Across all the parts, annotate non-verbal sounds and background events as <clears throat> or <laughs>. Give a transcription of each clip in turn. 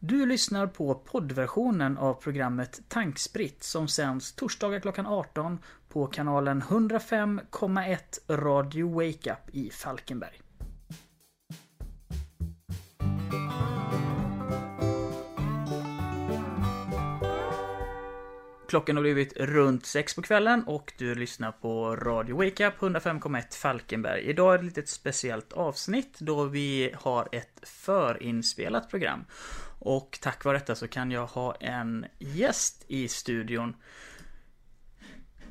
Du lyssnar på poddversionen av programmet Tankspritt som sänds torsdagar klockan 18 på kanalen 105,1 Radio Wake Up i Falkenberg. Klockan har blivit runt sex på kvällen och du lyssnar på Radio Wake Up 105,1 Falkenberg. Idag är det ett litet speciellt avsnitt då vi har ett förinspelat program. Och tack vare detta så kan jag ha en gäst i studion.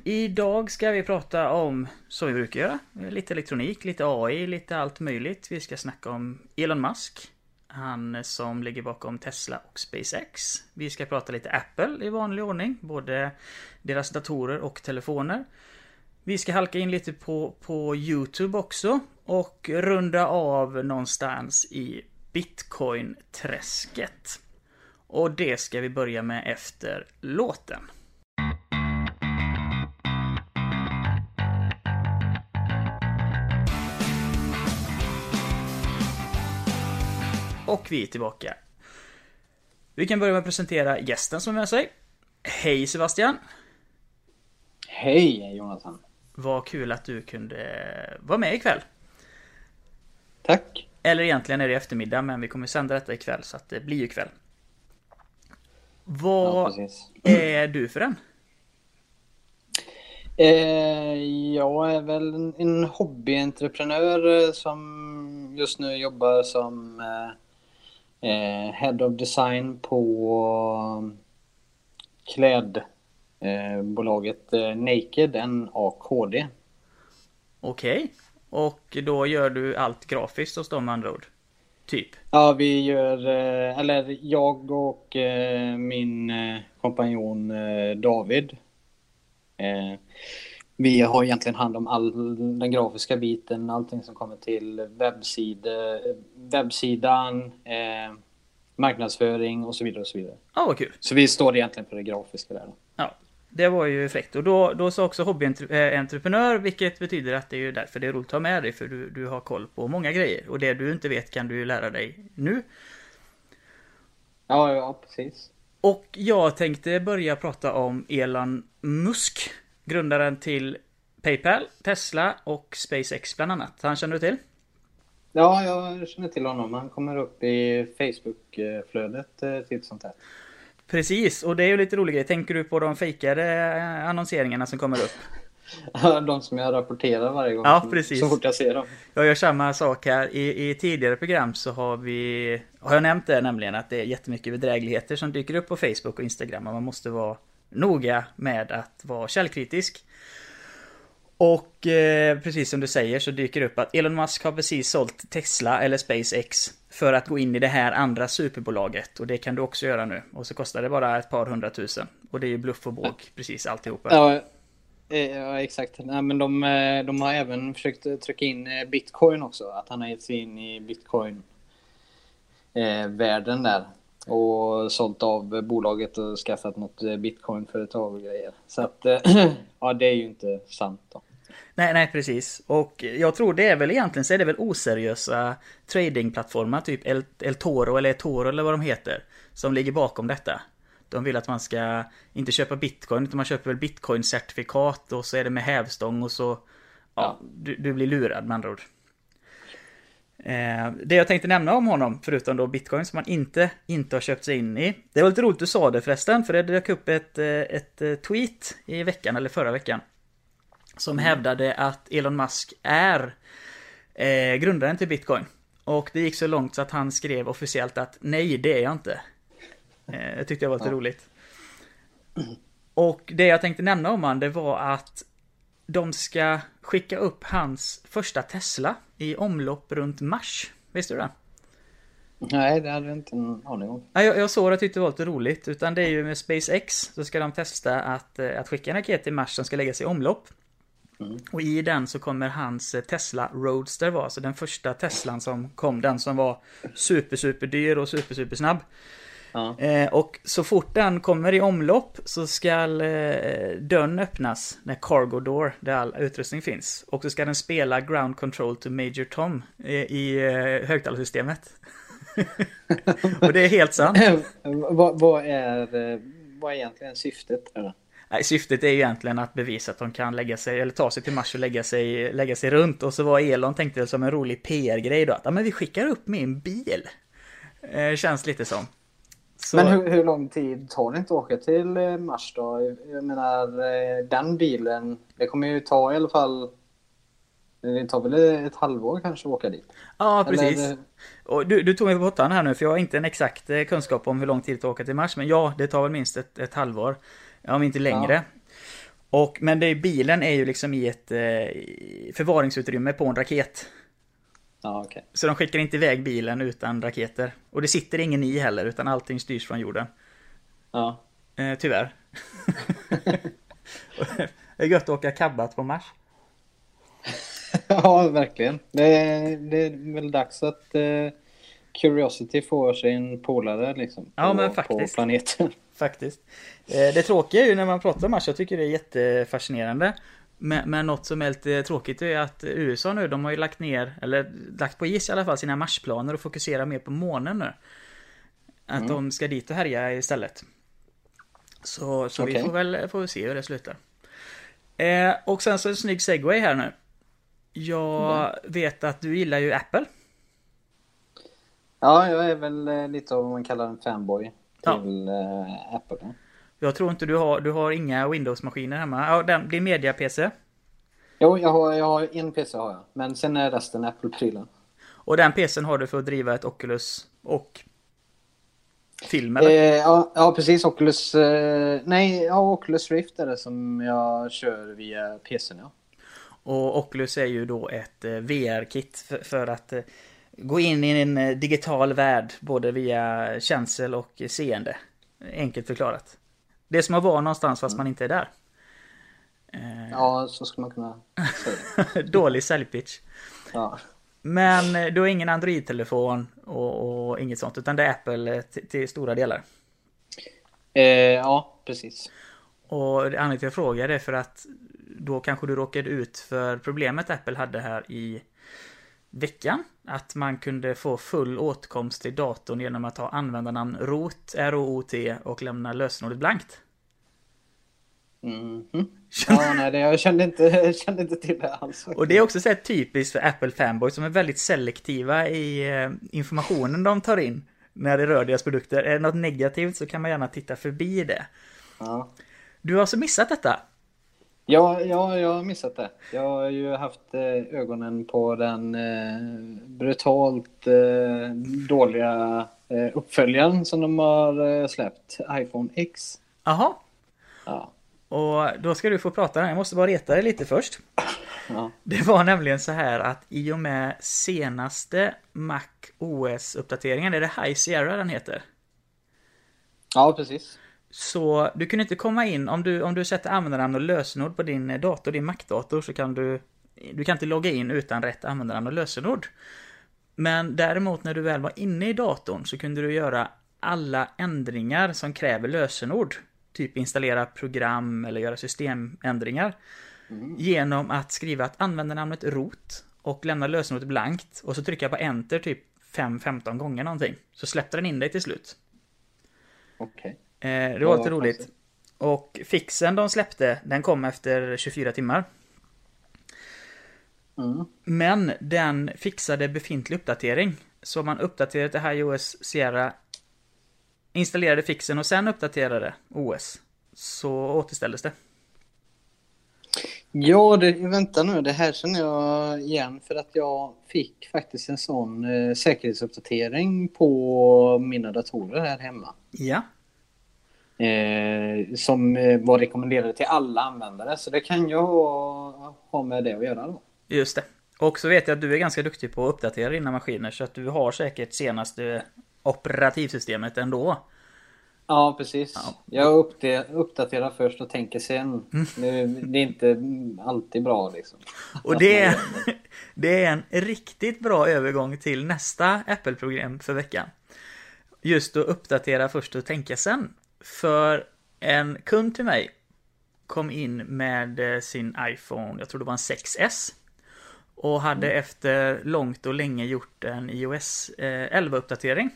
Idag ska vi prata om, som vi brukar göra, lite elektronik, lite AI, lite allt möjligt. Vi ska snacka om Elon Musk. Han som ligger bakom Tesla och SpaceX. Vi ska prata lite Apple i vanlig ordning, både deras datorer och telefoner. Vi ska halka in lite på, på Youtube också och runda av någonstans i Bitcoin-träsket. Och det ska vi börja med efter låten. Och vi är tillbaka. Vi kan börja med att presentera gästen som är med sig. Hej Sebastian! Hej Jonathan! Vad kul att du kunde vara med ikväll. Tack! Eller egentligen är det eftermiddag, men vi kommer sända detta ikväll, så att det blir ju kväll. Vad ja, är du för en? Eh, jag är väl en hobbyentreprenör eh, som just nu jobbar som eh, Head of Design på klädbolaget Naked NAKD. Okej. Okay. Och då gör du allt grafiskt hos dem med andra ord? Typ? Ja, vi gör, eh, eller jag och eh, min eh, kompanjon David. Vi har egentligen hand om all den grafiska biten, allting som kommer till webbsida, webbsidan, marknadsföring och så vidare. och så vidare. Ja, vad kul. Så vi står egentligen för det grafiska där. Ja, det var ju fräckt. Och då, då sa också hobbyentreprenör, vilket betyder att det är ju därför det är roligt att ha med dig, för du, du har koll på många grejer. Och det du inte vet kan du lära dig nu. Ja, ja, precis. Och jag tänkte börja prata om Elon Musk, grundaren till Paypal, Tesla och SpaceX bland annat. Han känner du till? Ja, jag känner till honom. Han kommer upp i Facebook-flödet eh, till sånt här. Precis, och det är ju lite roligt. Tänker du på de fejkade eh, annonseringarna som kommer upp? de som jag rapporterar varje gång. Ja, precis. Så fort jag ser dem. Jag gör samma sak här. I, I tidigare program så har vi... Har jag nämnt det nämligen att det är jättemycket bedrägligheter som dyker upp på Facebook och Instagram. Och man måste vara noga med att vara källkritisk. Och eh, precis som du säger så dyker det upp att Elon Musk har precis sålt Tesla eller SpaceX för att gå in i det här andra superbolaget. Och det kan du också göra nu. Och så kostar det bara ett par hundratusen. Och det är ju bluff och båg, ja. precis alltihopa. Ja, eh, ja exakt. Nej, men de, eh, de har även försökt trycka in eh, bitcoin också. Att han har gett sig in i bitcoin-världen där. Och sålt av bolaget och skaffat något bitcoin-företag och grejer. Så att, <clears throat> ja det är ju inte sant då. Nej, nej precis. Och jag tror det är väl egentligen så är det väl oseriösa tradingplattformar, typ El, El Toro eller Toro eller vad de heter, som ligger bakom detta. De vill att man ska inte köpa bitcoin, utan man köper väl bitcoin-certifikat och så är det med hävstång och så... Ja, ja. Du, du, blir lurad med andra ord. Eh, det jag tänkte nämna om honom, förutom då bitcoin som man inte, inte har köpt sig in i. Det var lite roligt du sa det förresten, för det dök upp ett, eh, ett eh, tweet i veckan, eller förra veckan. Som hävdade att Elon Musk är eh, grundaren till Bitcoin. Och det gick så långt så att han skrev officiellt att nej, det är jag inte. Eh, det tyckte jag var lite ja. roligt. Och det jag tänkte nämna om han, det var att de ska skicka upp hans första Tesla i omlopp runt Mars. Visste du det? Nej, det hade jag inte en aning om. Jag, jag såg det och tyckte det var lite roligt. Utan det är ju med SpaceX så ska de testa att, eh, att skicka en raket till Mars som ska läggas i omlopp. Mm. Och i den så kommer hans eh, Tesla Roadster vara, alltså den första Teslan som kom, den som var super, super dyr och super, super snabb. Ja. Eh, och så fort den kommer i omlopp så ska eh, dörren öppnas, när Cargo Door, där all utrustning finns. Och så ska den spela Ground Control to Major Tom eh, i eh, högtalarsystemet. <laughs> och det är helt sant. <laughs> vad, vad, är, eh, vad är egentligen syftet? Eller? Nej, syftet är ju egentligen att bevisa att de kan lägga sig, eller ta sig till Mars och lägga sig, lägga sig runt. Och så var Elon tänkte som en rolig PR-grej då att ja, men vi skickar upp min bil. Eh, känns lite som. Så... Men hur, hur, lång tid tar det inte att åka till eh, Mars då? Jag menar, eh, den bilen, det kommer ju ta i alla fall det tar väl ett halvår kanske att åka dit? Ja, precis. Eller... Och du, du tog mig på pottan här nu, för jag har inte en exakt eh, kunskap om hur lång tid det tar att åka till Mars. Men ja, det tar väl minst ett, ett halvår. Om inte längre. Ja. Och, men det, bilen är ju liksom i ett eh, förvaringsutrymme på en raket. Ja, okay. Så de skickar inte iväg bilen utan raketer. Och det sitter ingen i heller, utan allting styrs från jorden. Ja. Eh, tyvärr. <laughs> det är gött att åka kabbat på Mars. <laughs> ja, verkligen. Det, det är väl dags att eh, Curiosity får sin polare liksom. Ja, men faktiskt. På planeten. Faktiskt. Eh, det tråkiga är ju när man pratar om Mars, jag tycker det är jättefascinerande. Men, men något som är lite tråkigt är att USA nu, de har ju lagt ner, eller lagt på is i alla fall, sina Marsplaner och fokuserar mer på månen nu. Att mm. de ska dit och härja istället. Så, så okay. vi får väl får se hur det slutar. Eh, och sen så en snygg segway här nu. Jag mm. vet att du gillar ju Apple. Ja, jag är väl eh, lite av vad man kallar en fanboy ja. äh, Apple. Jag tror inte du har, du har inga Windows-maskiner hemma. Ja, den, din media-PC? Jo, jag har, jag har en PC har jag. Men sen är resten Apple-prylar. Och den PCn har du för att driva ett Oculus och film eller? Eh, ja, ja, precis. Oculus... Eh, nej, ja, Oculus Rift är det som jag kör via PCn ja. Och Oculus är ju då ett eh, VR-kit för, för, att eh, gå in i en eh, digital värld både via känsel och seende. Enkelt förklarat. Det är som att vara någonstans fast mm. man inte är där. Ja, så skulle man kunna säga. <laughs> Dålig säljpitch. Ja. Men du har ingen Android-telefon och, och, inget sånt, utan det är Apple till, till stora delar. Eh, ja, precis. Och anledningen till att jag frågar är för att då kanske du råkade ut för problemet Apple hade här i veckan. Att man kunde få full åtkomst till datorn genom att ha användarnamn ROT, R-O-O-T och lämna lösenordet blankt. Mm -hmm. <laughs> Ja, nej, det, jag kände inte, <laughs> jag kände inte till det alls. Och det är också så typiskt för Apple fanboys som är väldigt selektiva i eh, informationen de tar in när det rör deras produkter. Är det något negativt så kan man gärna titta förbi det. Ja. Du har alltså missat detta? Ja, ja, jag har missat det. Jag har ju haft eh, ögonen på den eh, brutalt eh, dåliga uppföljaren som de har släppt, iPhone X. Jaha. Ja. Och då ska du få prata, jag måste bara reta dig lite först. Ja. Det var nämligen så här att i och med senaste Mac OS-uppdateringen, är det High Sierra den heter? Ja, precis. Så du kunde inte komma in, om du, om du sätter användarnamn och lösenord på din dator, din Mac-dator, så kan du... Du kan inte logga in utan rätt användarnamn och lösenord. Men däremot när du väl var inne i datorn så kunde du göra alla ändringar som kräver lösenord. Typ installera program eller göra systemändringar. Mm. Genom att skriva att användarnamnet rot och lämna lösenordet blankt och så trycka på enter typ 5-15 gånger någonting. Så släppte den in dig till slut. Okej. Okay. Eh, det var lite roligt. Och fixen de släppte, den kom efter 24 timmar. Mm. Men den fixade befintlig uppdatering. Så man uppdaterade till iOS Sierra, installerade fixen och sen uppdaterade OS. Så återställdes det. Ja, det, vänta nu. Det här känner jag igen för att jag fick faktiskt en sån eh, säkerhetsuppdatering på mina datorer här hemma. Ja. Eh, som eh, var rekommenderade till alla användare. Så det kan ju ha, ha med det att göra då. Just det. Och så vet jag att du är ganska duktig på att uppdatera dina maskiner så att du har säkert senaste operativsystemet ändå. Ja, precis. Ja. Jag uppdaterar först och tänker sen. Mm. Det är inte alltid bra liksom. Och det är, <laughs> det är en riktigt bra övergång till nästa Apple-program för veckan. Just att uppdatera först och tänka sen. För en kund till mig kom in med eh, sin iPhone, jag tror det var en 6S. Och hade efter långt och länge gjort en iOS 11-uppdatering.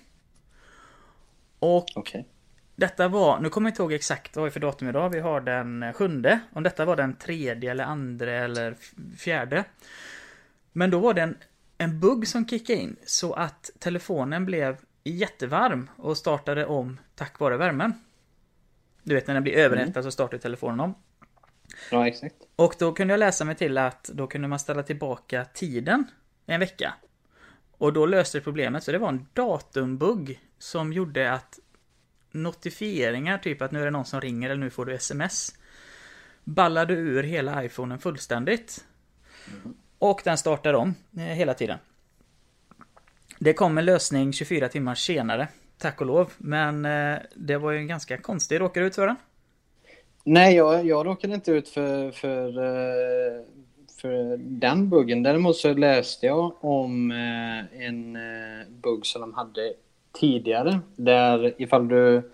Och Okej. detta var, nu kommer jag inte ihåg exakt vad det är för datum idag. Vi har den sjunde. Om detta var den tredje eller andra eller fjärde. Men då var det en, en bugg som kickade in så att telefonen blev jättevarm och startade om tack vare värmen. Du vet när den blir överhettad så startar telefonen om. Ja, exakt. Och då kunde jag läsa mig till att då kunde man ställa tillbaka tiden en vecka. Och då löste det problemet, så det var en datumbugg som gjorde att notifieringar, typ att nu är det någon som ringer eller nu får du sms, ballade ur hela iPhonen fullständigt. Och den startar om eh, hela tiden. Det kom en lösning 24 timmar senare, tack och lov. Men eh, det var ju en ganska konstig, råkade ut för den? Nej, jag, jag råkade inte ut för, för, eh, för den buggen. Däremot så läste jag om eh, en eh, bugg som de hade tidigare. Där ifall du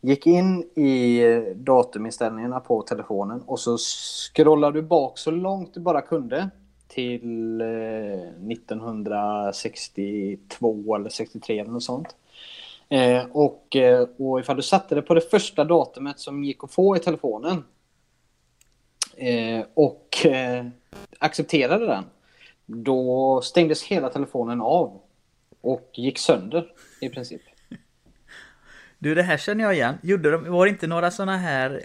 gick in i datuminställningarna på telefonen och så scrollade du bak så långt du bara kunde till 1962 eller 63 eller något sånt. Eh, och, eh, och ifall du satte det på det första datumet som gick att få i telefonen eh, och eh, accepterade den, då stängdes hela telefonen av och gick sönder i princip. Du, det här känner jag igen. Gjorde de, var det inte några sådana här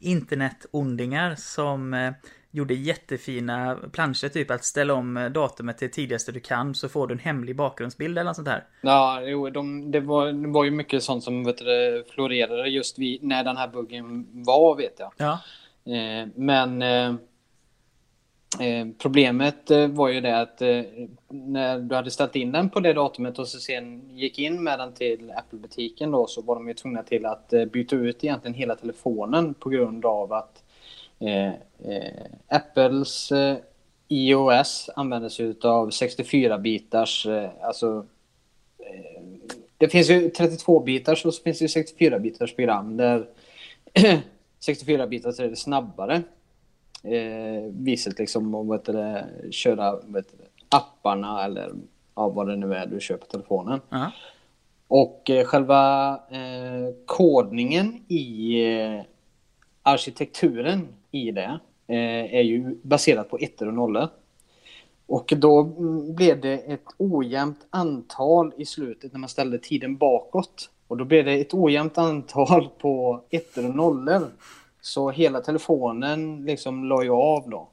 internetondingar som eh, gjorde jättefina planscher, typ att ställa om eh, datumet till tidigaste du kan så får du en hemlig bakgrundsbild eller något sånt här? Ja, jo, de, det, var, det var ju mycket sånt som vet du, florerade just vid, när den här buggen var, vet jag. Ja. Eh, men eh, eh, problemet eh, var ju det att när du hade ställt in den på det datumet och så sen gick in med den till Apple-butiken då så var de ju tvungna till att byta ut egentligen hela telefonen på grund av att eh, eh, Apples eh, iOS använder sig av 64-bitars, eh, alltså eh, det finns ju 32-bitars och så finns det ju 64-bitars program där <clears throat> 64-bitars är det snabbare eh, viset liksom och vet det, köra vet det, apparna eller ja, vad det nu är du kör på telefonen. Ja. Och eh, själva eh, kodningen i eh, arkitekturen i det eh, är ju baserat på ettor och nollor. Och då mm, blev det ett ojämnt antal i slutet när man ställde tiden bakåt. Och då blev det ett ojämnt antal på ettor och nollor. Så hela telefonen liksom la ju av då.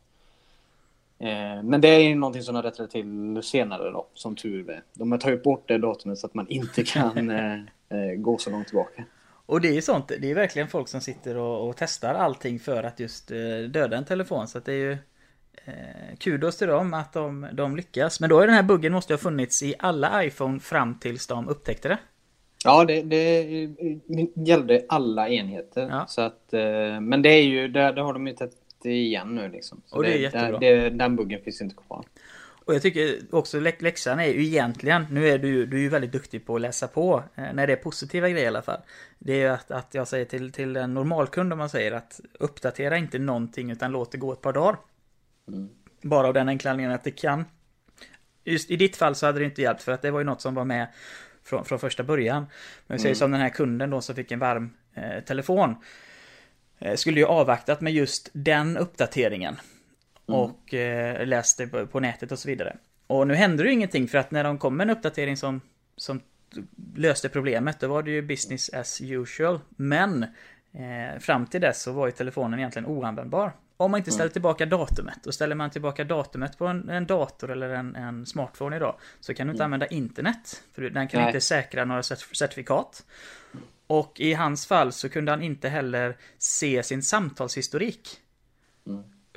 Eh, men det är ju någonting som de rättade till senare då, som tur är. De har tagit bort det datumet så att man inte kan <laughs> eh, gå så långt tillbaka. Och det är ju sånt, det är verkligen folk som sitter och, och testar allting för att just eh, döda en telefon. Så att det är ju eh, kudos till dem att de, de lyckas. Men då är den här buggen måste ha funnits i alla iPhone fram tills de upptäckte det. Ja, det, det gällde alla enheter. Ja. Så att, eh, men det är ju, det, det har de ju tagit igen nu liksom. Så Och det är jättebra. Det, den buggen finns inte kvar. Och jag tycker också läx- läxan är ju egentligen, nu är du, du är ju väldigt duktig på att läsa på, eh, när det är positiva grejer i alla fall. Det är ju att, att jag säger till, till en normalkund om man säger att uppdatera inte någonting utan låt det gå ett par dagar. Bara av den enkla anledningen att det kan. Just i ditt fall så hade det inte hjälpt för att det var ju något som var med från, från första början. Men vi säger som den här kunden då som fick en varm eh, telefon. Eh, skulle ju avvaktat med just den uppdateringen. Och eh, läste på, på nätet och så vidare. Och nu hände det ju ingenting för att när de kom med en uppdatering som, som löste problemet, då var det ju business as usual. Men eh, fram till dess så var ju telefonen egentligen oanvändbar. Om man inte ställer tillbaka datumet. Och ställer man tillbaka datumet på en, en dator eller en, en smartphone idag så kan du inte använda internet. För den kan Nej. inte säkra några cert- certifikat. Och i hans fall så kunde han inte heller se sin samtalshistorik.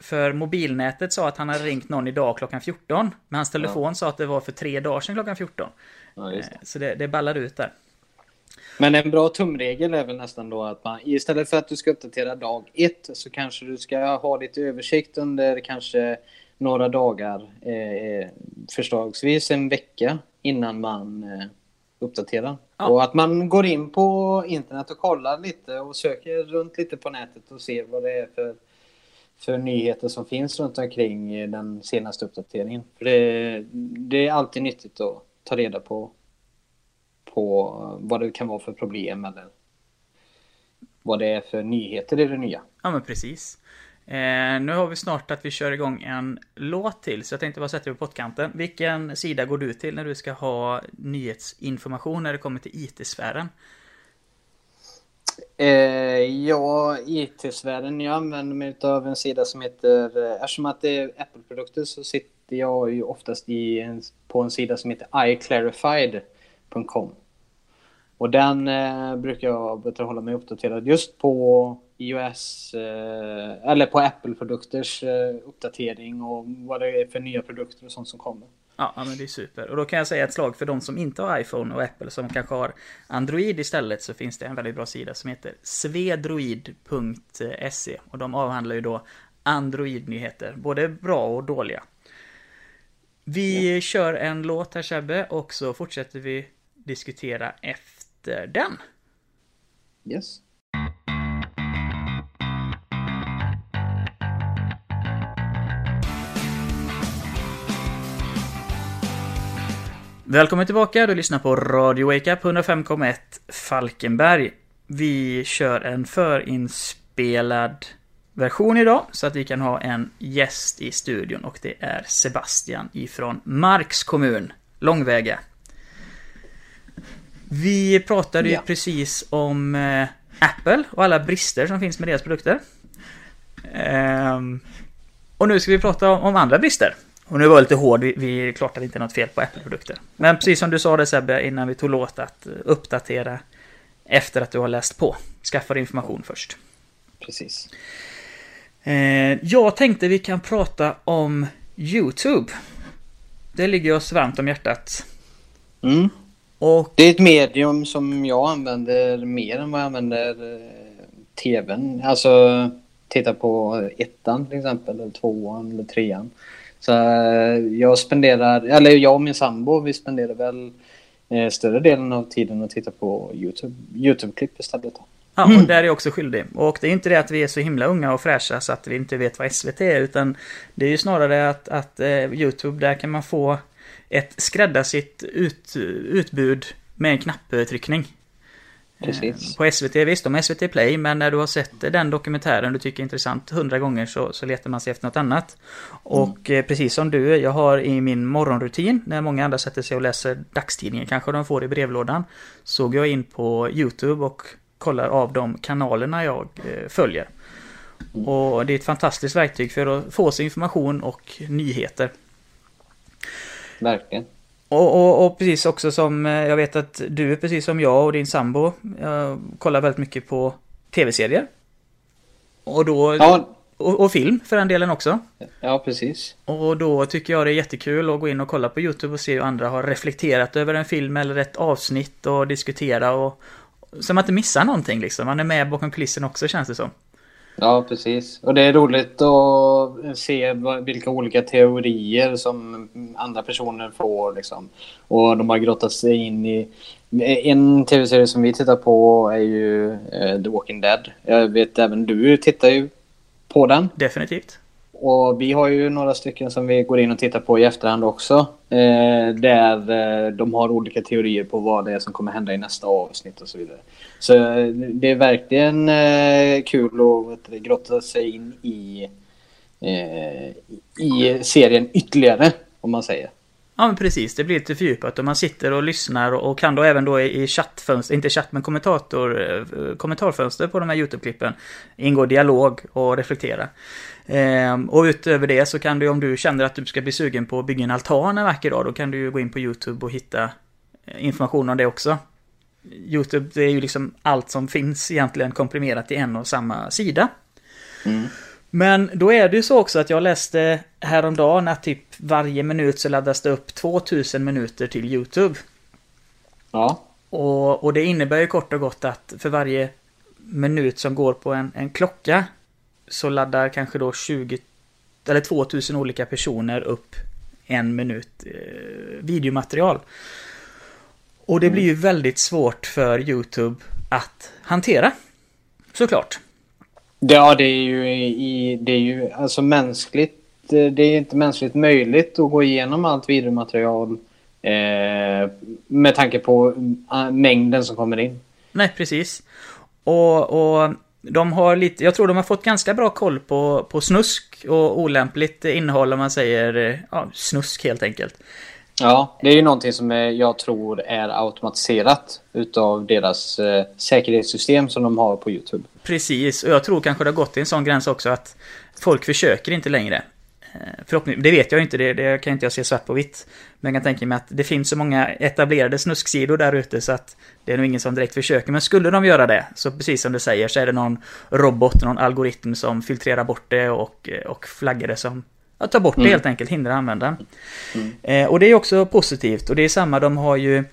För mobilnätet sa att han hade ringt någon idag klockan 14. Men hans telefon sa att det var för tre dagar sedan klockan 14. Ja, det. Eh, Så det, det ballade ut där. Men en bra tumregel är väl nästan då att man istället för att du ska uppdatera dag ett så kanske du ska ha lite översikt under kanske några dagar, eh, förslagsvis en vecka innan man eh, uppdaterar. Ja. Och att man går in på internet och kollar lite och söker runt lite på nätet och ser vad det är för för nyheter som finns runt omkring den senaste uppdateringen. För det, det är alltid nyttigt att ta reda på, på vad det kan vara för problem eller vad det är för nyheter i det nya. Ja men precis. Eh, nu har vi snart att vi kör igång en låt till, så jag tänkte bara sätta dig på pottkanten. Vilken sida går du till när du ska ha nyhetsinformation när det kommer till IT-sfären? Eh, ja, IT-sfären, jag använder mig av en sida som heter, eh, eftersom att det är Apple-produkter så sitter jag ju oftast i en, på en sida som heter iClarified.com. Och den eh, brukar jag hålla mig uppdaterad just på iOS, eh, eller på Apple-produkters eh, uppdatering och vad det är för nya produkter och sånt som kommer. Ja, men det är super. Och då kan jag säga ett slag för de som inte har iPhone och Apple som kanske har Android istället så finns det en väldigt bra sida som heter svedroid.se och de avhandlar ju då Android-nyheter, både bra och dåliga. Vi ja. kör en låt här Sebbe och så fortsätter vi diskutera efter den. Yes. Välkommen tillbaka, du lyssnar på Radio Wake Up 105,1 Falkenberg. Vi kör en förinspelad version idag så att vi kan ha en gäst i studion och det är Sebastian ifrån Marks kommun, Långväga. Vi pratade ju precis om eh, Apple och alla brister som finns med deras produkter. Ehm, och nu ska vi prata om, om andra brister. Och nu var jag lite hård, vi, vi är klart att det inte är något fel på Apple-produkter. Men precis som du sa det Sebbe innan vi tog låt att uppdatera efter att du har läst på. Skaffa information först. Precis. Eh, jag tänkte vi kan prata om YouTube. Det ligger oss varmt om hjärtat. Mm. Och... Det är ett medium som jag använder mer än vad jag använder eh, TVn. Alltså titta på ettan till exempel, eller tvåan eller trean. Så eh, jag spenderar, eller jag och min sambo, vi spenderar väl eh, större delen av tiden att titta på YouTube, YouTube-klipp istället. Ja, och mm. där är jag också skyldig. Och det är inte det att vi är så himla unga och fräscha så att vi inte vet vad SVT är, utan det är ju snarare att, att eh, YouTube, där kan man få ett skräddarsytt ut, utbud med en knapptryckning. Precis. På SVT, visst, de har SVT Play, men när du har sett den dokumentären du tycker är intressant hundra gånger så, så letar man sig efter något annat. Och mm. precis som du, jag har i min morgonrutin, när många andra sätter sig och läser dagstidningen, kanske de får i brevlådan, såg jag in på YouTube och kollar av de kanalerna jag eh, följer. Mm. Och det är ett fantastiskt verktyg för att få sig information och nyheter. Verkligen. Och, och, och, precis också som, eh, jag vet att du är precis som jag och din sambo jag kollar väldigt mycket på tv-serier. Och då... Ja. Och, och, film för den delen också. Ja, precis. Och då tycker jag det är jättekul att gå in och kolla på YouTube och se hur andra har reflekterat över en film eller ett avsnitt och diskutera och... Så man inte missar någonting liksom. Man är med bakom kulissen också känns det som. Ja, precis. Och det är roligt att se vilka olika teorier som andra personer får. Liksom. Och de har grottat sig in i... En tv-serie som vi tittar på är ju eh, The Walking Dead. Jag vet även du tittar ju på den. Definitivt. Och vi har ju några stycken som vi går in och tittar på i efterhand också. Eh, där eh, de har olika teorier på vad det är som kommer hända i nästa avsnitt och så vidare. Så eh, det är verkligen eh, kul att du, grotta sig in i, eh, i serien ytterligare, om man säger. Ja men precis, det blir lite fördjupat och man sitter och lyssnar och kan då även då i chattfönster, inte chatt men kommentator, eh, kommentarfönster på de här YouTube-klippen ingå dialog och reflektera. Ehm, och utöver det så kan du om du känner att du ska bli sugen på att bygga en altan en vacker dag, då kan du ju gå in på YouTube och hitta eh, information om det också. YouTube, det är ju liksom allt som finns egentligen komprimerat i en och samma sida. Mm. Men då är det ju så också att jag läste häromdagen att typ varje minut så laddas det upp 2000 minuter till YouTube. Ja. Och, och det innebär ju kort och gott att för varje minut som går på en, en klocka så laddar kanske då 20 eller 2000 olika personer upp en minut eh, videomaterial. Och det blir ju väldigt svårt för YouTube att hantera. Såklart. Ja, det är ju, i, det är ju alltså mänskligt. Det är inte mänskligt möjligt att gå igenom allt videomaterial eh, med tanke på äh, mängden som kommer in. Nej, precis. Och, och de har lite, jag tror de har fått ganska bra koll på, på snusk och olämpligt innehåll om man säger ja, snusk helt enkelt. Ja, det är ju någonting som jag tror är automatiserat utav deras eh, säkerhetssystem som de har på YouTube. Precis, och jag tror kanske det har gått till en sån gräns också att folk försöker inte längre. Eh, förhoppningsvis, det vet jag inte, det, det kan inte jag se svart på vitt. Men jag kan tänka mig att det finns så många etablerade snusksidor där ute så att det är nog ingen som direkt försöker. Men skulle de göra det, så precis som du säger, så är det någon robot, någon algoritm som filtrerar bort det och, och flaggar det som att ta bort det mm. helt enkelt, hindra användaren. Mm. Eh, och det är också positivt och det är samma, de har ju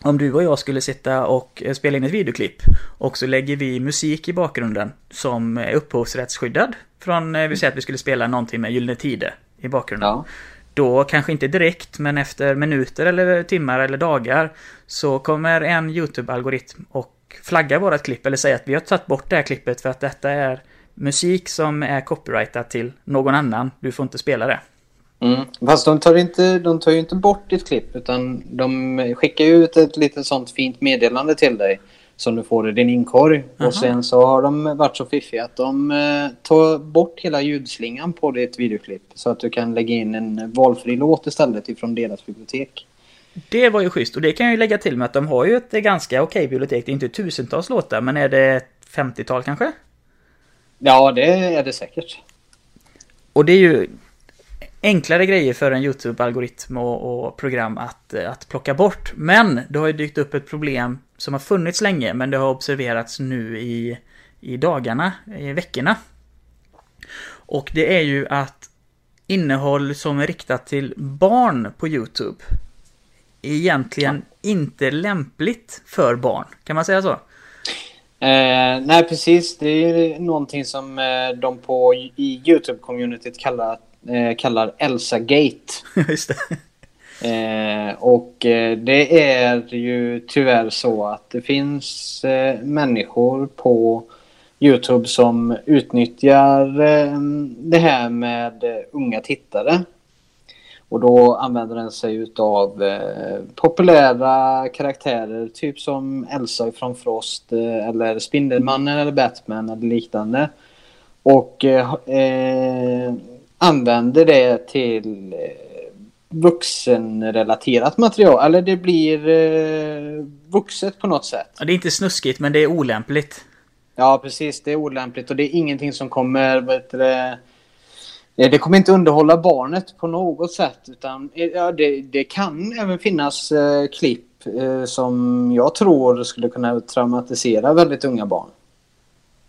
om du och jag skulle sitta och spela in ett videoklipp och så lägger vi musik i bakgrunden som är upphovsrättsskyddad från, eh, vi säger att vi skulle spela någonting med Gyllene Tider i bakgrunden. Ja. Då, kanske inte direkt, men efter minuter eller timmar eller dagar så kommer en YouTube-algoritm och flagga vårat klipp eller säga att vi har tagit bort det här klippet för att detta är musik som är copyrightat till någon annan. Du får inte spela det. Mm. Fast de tar, inte, de tar ju inte bort ditt klipp utan de skickar ut ett litet sånt fint meddelande till dig som du får i din inkorg. Aha. Och sen så har de varit så fiffiga att de eh, tar bort hela ljudslingan på ditt videoklipp så att du kan lägga in en valfri låt istället ifrån deras bibliotek. Det var ju schysst och det kan jag ju lägga till med att de har ju ett ganska okej bibliotek. Det är inte tusentals låtar men är det ett 50-tal kanske? Ja, det är det säkert. Och det är ju enklare grejer för en YouTube-algoritm och, och, program att, att plocka bort. Men det har ju dykt upp ett problem som har funnits länge, men det har observerats nu i, i dagarna, i veckorna. Och det är ju att innehåll som är riktat till barn på YouTube är egentligen ja. inte lämpligt för barn. Kan man säga så? Eh, nej, precis. Det är någonting som eh, de på i YouTube-communityt kallar, eh, kallar Elsa Gate. <laughs> Just det. Eh, och eh, det är ju tyvärr så att det finns eh, människor på YouTube som utnyttjar eh, det här med eh, unga tittare och då använder den sig av populära karaktärer, typ som Elsa från Frost eller Spindelmannen eller Batman eller liknande. Och eh använder det till eh, vuxenrelaterat material. Eller det blir eh, vuxet på något sätt. Ja, det är inte snuskigt men det är olämpligt. Ja, precis. Det är olämpligt och det är ingenting som kommer... Vet du, Eh, det kommer inte underhålla barnet på något sätt. Utan, eh, ja, det, det kan även finnas eh, klipp eh, som jag tror skulle kunna traumatisera väldigt unga barn.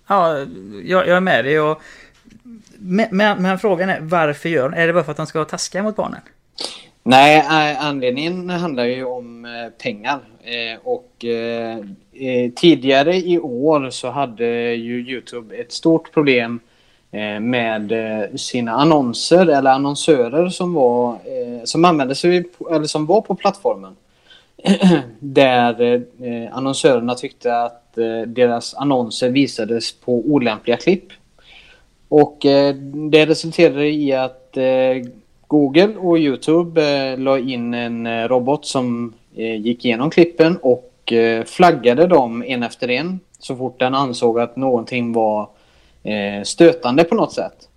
Ja, jag, jag är med dig. Och, men, men, men, frågan är varför gör de Är det bara för att de ska vara taskiga mot barnen? Nej, eh, anledningen handlar ju om eh, pengar. Eh, och tidigare i år så hade ju Youtube ett stort problem med sina annonser eller annonsörer som var som använde sig eller som var på plattformen. <clears throat> Där annonsörerna tyckte att deras annonser visades på olämpliga klipp. Och det resulterade i att Google och Youtube la in en robot som gick igenom klippen och flaggade dem en efter en så fort den ansåg att någonting var eh, stötande på något sätt.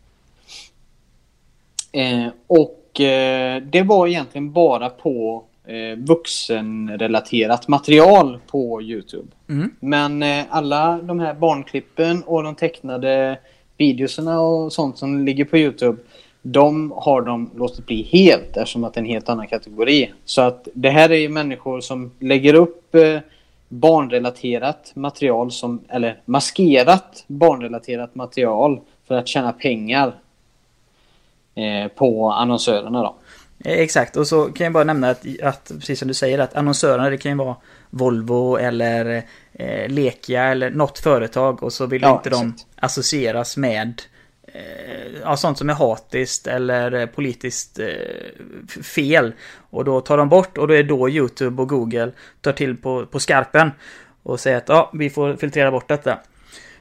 Eh, och eh, det var egentligen bara på eh, vuxenrelaterat material på Youtube. Mm. Men eh, alla de här barnklippen och de tecknade videorna och sånt som ligger på Youtube de har de låtit bli helt eftersom att det är en helt annan kategori. Så att det här är människor som lägger upp eh, barnrelaterat material som, eller maskerat barnrelaterat material för att tjäna pengar eh, på annonsörerna då. Eh, exakt, och så kan jag bara nämna att, att precis som du säger att annonsörerna det kan ju vara Volvo eller eh, Lekia eller något företag och så vill ja, inte exakt. de associeras med ja, sånt som är hatiskt eller eh, politiskt eh, fel. Och då tar de bort och då är då YouTube och Google tar till på, på skarpen och säger att ja, vi får filtrera bort detta.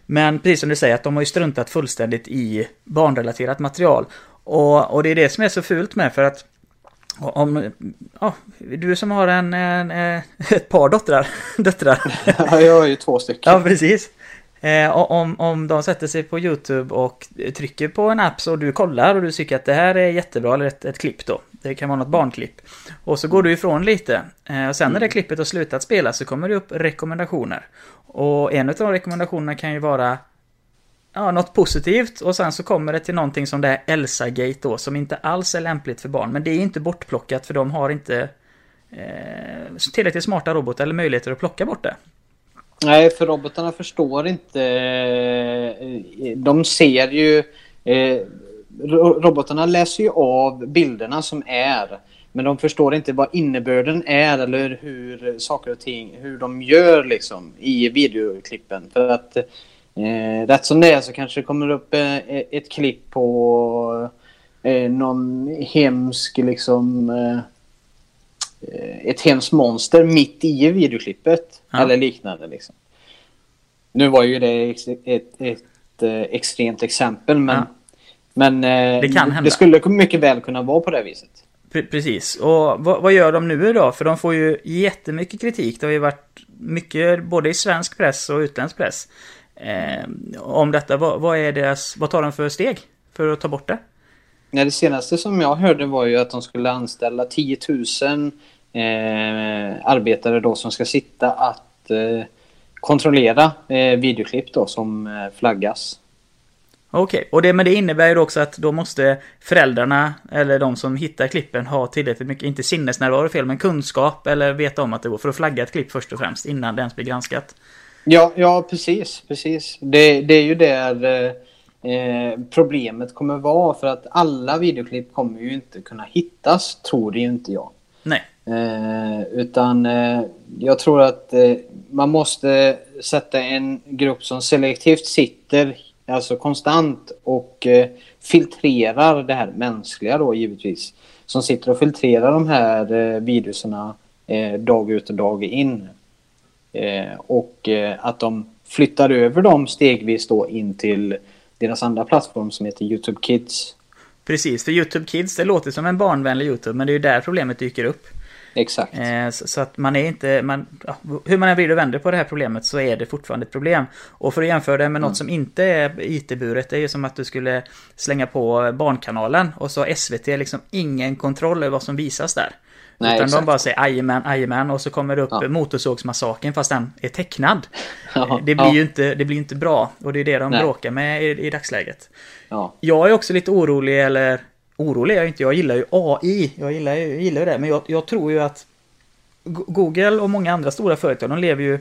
Men precis som du säger, att de har ju struntat fullständigt i barnrelaterat material. Och, och det är det som är så fult med för att om, ja, du som har en, en, <laughs> ett par dottrar. <laughs> döttrar. Ja, jag har ju två stycken. Ja, precis. Eh, om, om de sätter sig på YouTube och trycker på en app så du kollar och du tycker att det här är jättebra, eller ett, ett klipp då. Det kan vara något barnklipp. Och så går du ifrån lite. Eh, och sen när det mm. klippet har slutat spela så kommer det upp rekommendationer. Och en av de rekommendationerna kan ju vara ja, något positivt och sen så kommer det till någonting som det är Elsa-gate då som inte alls är lämpligt för barn. Men det är inte bortplockat för de har inte eh, tillräckligt smarta robotar eller möjligheter att plocka bort det. Nej, för robotarna förstår inte. Eh, de ser ju... Eh, robotarna läser ju av bilderna som är. Men de förstår inte vad innebörden är eller hur saker och ting, hur de gör liksom i videoklippen. För att eh, rätt som det är så kanske det kommer upp eh, ett klipp på eh, någon hemsk liksom eh, ett hemskt monster mitt i videoklippet. Ja. Eller liknande liksom. Nu var ju det ett, ett, ett, ett eh, extremt exempel men, ja. men eh, det, kan hända. det skulle mycket väl kunna vara på det viset. Precis, och vad, vad, gör de nu då? För de får ju jättemycket kritik. Det har ju varit mycket både i svensk press och utländsk press. Eh, om detta, vad, vad, är deras, vad tar de för steg för att ta bort det? Nej, det senaste som jag hörde var ju att de skulle anställa 10 000 eh, arbetare då som ska sitta att eh, kontrollera eh, videoklipp då som eh, flaggas. Okej, okay. och det, men det innebär ju också att då måste föräldrarna eller de som hittar klippen ha tillräckligt mycket, inte sinnesnärvaro fel, men kunskap eller veta om att det går för att flagga ett klipp först och främst innan det ens blir granskat. Ja, ja precis, precis. Det, det är ju där eh, eh, problemet kommer vara för att alla videoklipp kommer ju inte kunna hittas, tror ju inte jag. Nej. Eh, utan eh, jag tror att eh, man måste sätta en grupp som selektivt sitter, alltså konstant och eh, filtrerar det här mänskliga då givetvis. Som sitter och filtrerar de här eh, viruserna eh, dag ut och dag in. Eh, och eh, att de flyttar över dem stegvis då in till deras andra plattform som heter YouTube Kids. Precis, för YouTube Kids det låter som en barnvänlig YouTube men det är ju där problemet dyker upp. Exakt. Eh, så, att man är inte, man, hur man än vrider och vänder på det här problemet så är det fortfarande ett problem. Och för att jämföra det med mm. något som inte är IT-buret, det är ju som att du skulle slänga på Barnkanalen och så har SVT liksom ingen kontroll över vad som visas där. Nej, Utan exakt. de bara säger ajamän, ajamän och så kommer det upp ja. Motorsågsmassakern fast den är tecknad. <laughs> Ja, det, blir ja. ju inte, det blir inte bra och det är det de Nej. bråkar med i, i dagsläget. Ja. Jag är också lite orolig eller orolig är jag inte. Jag gillar ju AI. Jag gillar ju, jag gillar det. Men jag, jag tror ju att Google och många andra stora företag, de lever ju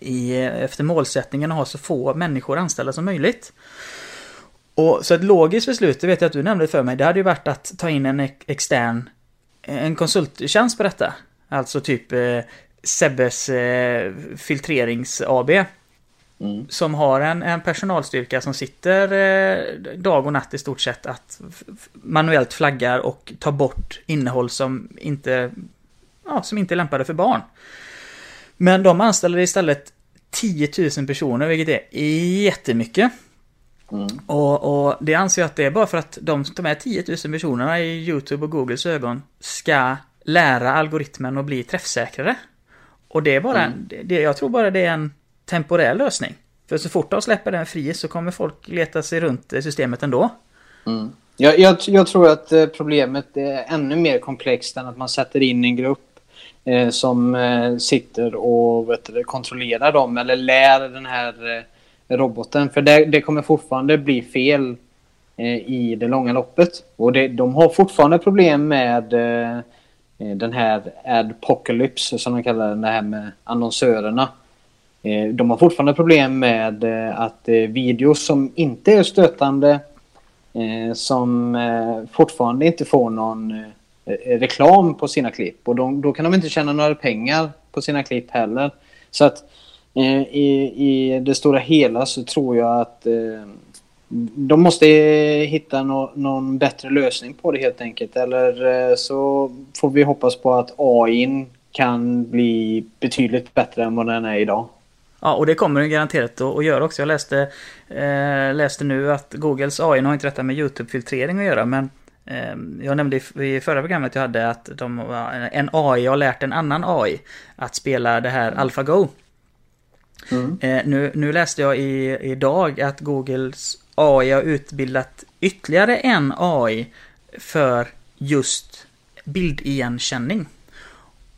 i, efter målsättningen att ha så få människor anställda som möjligt. Och så ett logiskt beslut, det vet jag att du nämnde för mig, det hade ju varit att ta in en extern en konsulttjänst på detta. Alltså typ eh, Sebbes eh, filtrerings AB. Mm. Som har en, en personalstyrka som sitter eh, dag och natt i stort sett att manuellt flaggar och tar bort innehåll som inte, ja, som inte är lämpade för barn. Men de anställer istället 10 000 personer, vilket är jättemycket. Mm. Och, och det anser jag att det är bara för att de, de här 10 000 personerna i YouTube och Googles ögon ska lära algoritmen att bli träffsäkrare. Och det är bara, mm. det, jag tror bara det är en temporär lösning. För så fort de släpper den fri så kommer folk leta sig runt systemet ändå. Mm. Jag, jag, jag, tror att eh, problemet är ännu mer komplext än att man sätter in en grupp eh, som eh, sitter och vet du, kontrollerar dem eller lär den här eh, roboten. För det, det, kommer fortfarande bli fel eh, i det långa loppet. Och det, de har fortfarande problem med eh, eh den här adpocalypse som de kallar den, det här med annonsörerna. Eh, de har fortfarande problem med eh, att eh, videos som inte är stötande som fortfarande inte får någon reklam på sina klipp och de, då kan de inte tjäna några pengar på sina klipp heller. Så att i, i det stora hela så tror jag att de måste hitta no, någon bättre lösning på det helt enkelt. Eller så får vi hoppas på att AI kan bli betydligt bättre än vad den är idag. Ja, och det kommer den garanterat att göra också. Jag läste, eh, läste nu att Googles AI, har inte detta med YouTube-filtrering att göra, men eh, jag nämnde i förra programmet jag hade att de, en AI har lärt en annan AI att spela det här AlphaGo. Mm. Eh, nu, nu läste jag i, idag att Googles AI har utbildat ytterligare en AI för just bildigenkänning.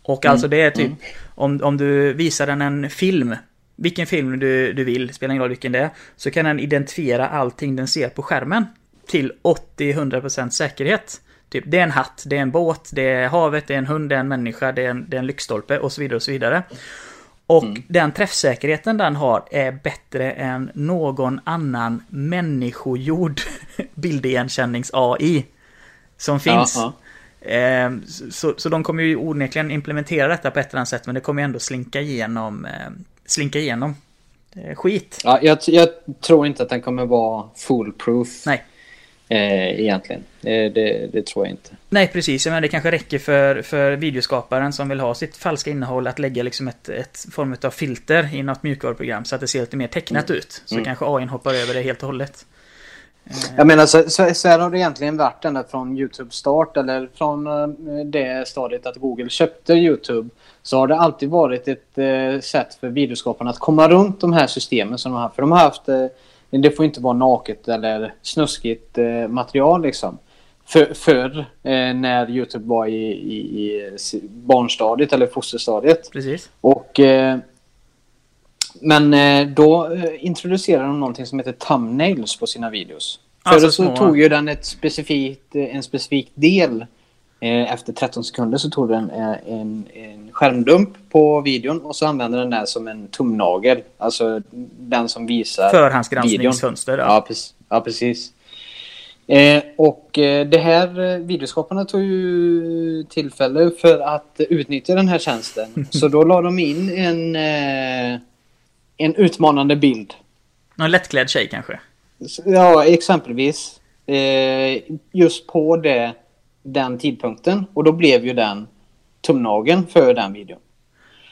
Och mm. alltså det är typ mm. om, om du visar den en film vilken film du, du vill, spelar ingen roll vilken det är, så kan den identifiera allting den ser på skärmen till 80-100% säkerhet. Typ, det är en hatt, det är en båt, det är havet, det är en hund, det är en människa, det är en, det är en lyktstolpe och så vidare och så vidare. Och mm. den träffsäkerheten den har är bättre än någon annan människogjord <laughs> bildigenkännings-AI som finns. Ja, ja. Eh, så, så de kommer ju onekligen implementera detta på ett eller annat sätt men det kommer ju ändå slinka igenom, eh, slinka igenom skit. Ja, jag, jag, tror inte att den kommer vara foolproof. Nej. Eh, egentligen. Eh, det, det, tror jag inte. Nej, precis. Men det kanske räcker för, för videoskaparen som vill ha sitt falska innehåll att lägga liksom ett, ett form av filter i något mjukvaruprogram så att det ser lite mer tecknat mm. ut. Så mm. kanske AI hoppar över det helt och hållet. Eh. Jag menar så, så, så här har det egentligen varit ända från YouTube start eller från eh, det stadiet att Google köpte YouTube. Så har det alltid varit ett eh, sätt för videoskaparna att komma runt de här systemen som de har haft. För de har haft eh, det får inte vara naket eller snuskigt eh, material liksom. För, förr eh, när Youtube var i, i, i, barnstadiet eller fosterstadiet. Precis. Och, men eh, då eh, introducerade de någonting som heter thumbnails på sina videos. Alltså Förr så små... tog ju den ett specifikt, eh, en specifik del Eh, efter 13 sekunder så tog den eh, en, en skärmdump på videon och så använde den där som en tumnagel. Alltså den som visar Förhandsgranskningsfönster. Ja. Ja, precis. Ja, precis. Eh, och eh, det här videoskaparna tog ju tillfälle för att utnyttja den här tjänsten. <laughs> så då la de in en, eh, en utmanande bild. Någon lättklädd tjej kanske? Ja, exempelvis. Eh, just på det den tidpunkten och då blev ju den tumnageln för den videon.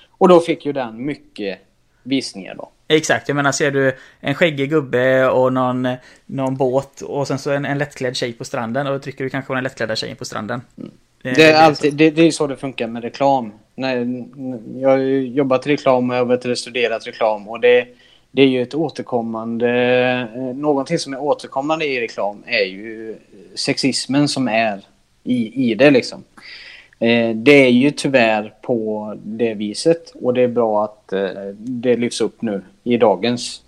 Och då fick ju den mycket visningar då. Exakt, jag menar ser du en skäggig gubbe och någon, någon båt och sen så en, en lättklädd tjej på stranden och då trycker du kanske på den lättklädda tjejen på stranden. Mm. Det, det, är alltid, det, det är så det funkar med reklam. Nej, jag har jobbat i reklam och jag har studerat reklam och det, det är ju ett återkommande... Eh, någonting som är återkommande i reklam är ju sexismen som är i, i det liksom. Eh, det är ju tyvärr på det viset och det är bra att eh, det lyfts upp nu i dagens